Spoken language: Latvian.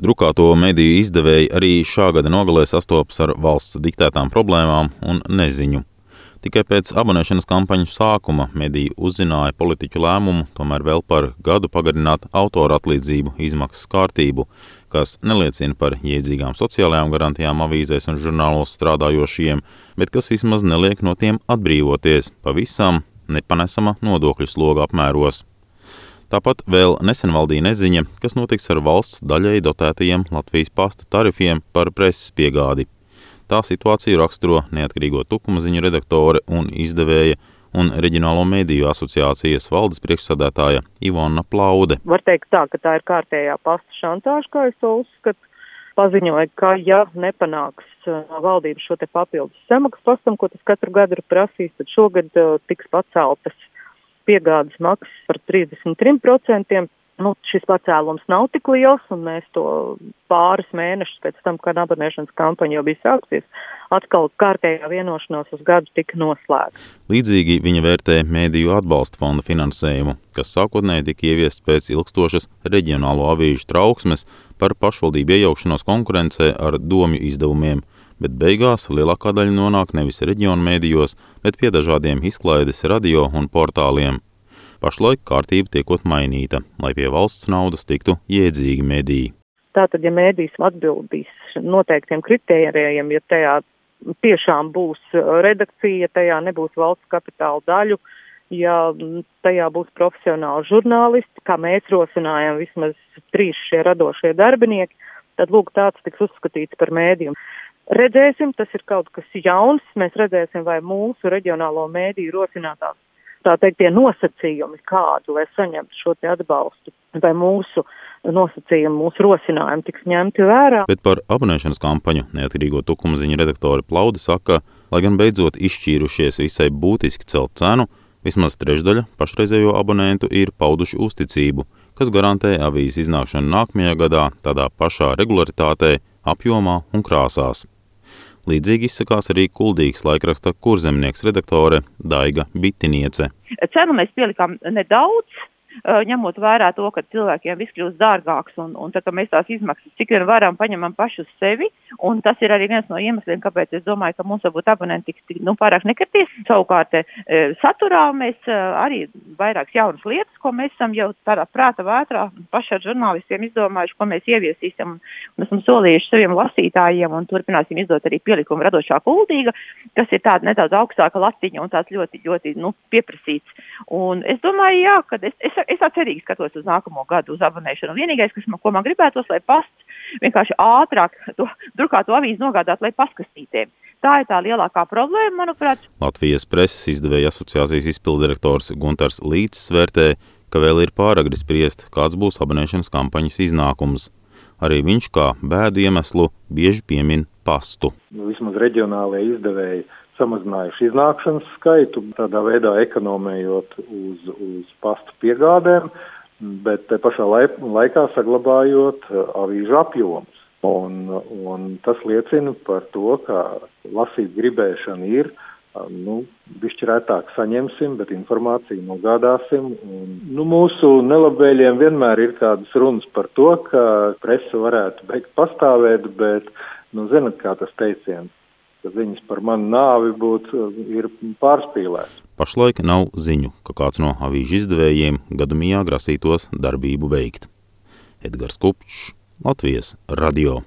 Drukāto mediju izdevēji arī šā gada nogalē sastopas ar valsts diktētām problēmām un neziņu. Tikai pēc abonēšanas kampaņu sākuma mediji uzzināja politiķu lēmumu tomēr vēl par gadu pagarināt autora atlīdzību izmaksas kārtību, kas neliecina par jēdzīgām sociālajām garantijām avīzēs un žurnālos strādājošiem, bet kas vismaz neliek no tiem atbrīvoties pavisam nepanesama nodokļu sloga apmēros. Tāpat vēl nesen valdīja neziņa, kas notiks ar valsts daļai dotētajiem Latvijas pasta tarifiem par preses piegādi. Tā situāciju raksturo neatkarīgo tukuma ziņu redaktore un izdevēja un Reģionālo mediju asociācijas valdes priekšsādātāja Ivona Plaude. Var teikt tā, ka tā ir kārtējā pasta šantāža, kā es to uzskatu. Paziņoja, ka ja nepanāks uh, valdības šo te papildus samaksas pastam, ko tas katru gadu ir prasījis, tad šogad uh, tiks paceltas piegādes maksas par 33%, nu, šis pacēlums nav tik liels, un mēs to pāris mēnešus pēc tam, kad abonēšanas kampaņa jau bija sākusies, atkal kārtējā vienošanās uz gadu tika noslēgta. Līdzīgi viņa vērtē mēdīju atbalsta fonda finansējumu, kas sākotnēji tika ieviests pēc ilgstošas reģionālo avīžu trauksmes par pašvaldību iejaukšanos konkurencē ar domju izdevumiem, bet beigās lielākā daļa nonāk nevis reģionu mēdījos, bet pie dažādiem izklaides radio un portāliem. Pašlaik kārtība tiekot mainīta, lai pie valsts naudas tiktu jēdzīgi mediji. Tātad, ja mēdīs atbildīs noteiktiem kritērijiem, ja tajā tiešām būs redakcija, tajā nebūs valsts kapitāla daļu, ja tajā būs profesionāli žurnālisti, kā mēs rosinājam vismaz trīs šie radošie darbinieki, tad lūk tāds tiks uzskatīts par mēdījumu. Redzēsim, tas ir kaut kas jauns, mēs redzēsim, vai mūsu reģionālo mēdīju rosinātās tā teikt, tie nosacījumi kādu, lai saņemtu šo atbalstu, vai mūsu nosacījumi, mūsu rosinājumi tiks ņemti vērā. Bet par abonēšanas kampaņu neatkarīgo tukuma ziņu redaktori Plaudi saka, lai gan beidzot izšķīrušies visai būtiski celt cenu, vismaz trešdaļa pašreizējo abonentu ir pauduši uzticību, kas garantē avīzes iznākšanu nākamajā gadā tādā pašā regularitātē, apjomā un krāsās. Līdzīgi izsakās arī kuldīgas laikraksta kurzemnieks redaktore Daiga Bitiniece. Cenu mēs pielikām nedaudz, ņemot vērā to, ka cilvēkiem viss kļūst dārgāks un, un tā, ka mēs tās izmaksas cik vien varam paņemam paši uz sevi, un tas ir arī viens no iemesliem, kāpēc es domāju, ka mums varbūt abonenti tik, nu, pārāk nekritīs. Savukārt saturā mēs arī vairākas jaunas lietas, ko mēs esam jau tādā prāta vētrā paši ar žurnālistiem izdomājuši, ko mēs ieviesīsim un esam solījuši saviem lasītājiem un turpināsim izdot arī pielikumu radošā kuldīga, kas ir tāda nedaudz augstāka latiņa un tāds ļoti, ļoti, nu, pieprasīts. Un es domāju, jā, ka es, es es tā cerīgi skatos uz nākamo gadu uz abonēšanu. Vienīgais, kas man, ko man gribētos, lai pasts vienkārši ātrāk to drukāto avīzi nogādāt, lai paskastītiem. Tā ir tā lielākā problēma, manuprāt. Latvijas preses izdevēja asociācijas izpildirektors Guntars Līts vērtē, ka vēl ir pāragri spriest, kāds būs abonēšanas kampaņas iznākums. Arī viņš kā bēdu iemeslu bieži piemin pastu. Vismaz reģionālajie izdevēji samazinājuši iznākšanas skaitu, tādā veidā ekonomējot uz, uz pastu piegādēm, bet te pašā laikā saglabājot uh, avīžu apjomus. Un, un tas liecina par to, ka lasīt gribēšana ir, uh, nu, bišķi rētāk saņemsim, bet informāciju nogādāsim. Un, nu, mūsu nelabvēliem vienmēr ir kādas runas par to, ka presa varētu beigt pastāvēt, bet, nu, zinat, kā tas teiciens ka ziņas par manu nāvi būtu ir pārspīlētas. Pašlaik nav ziņu, ka kāds no avīžu izdevējiem gadamijā grasītos darbību veikt. Edgars Kupčs, Latvijas radio.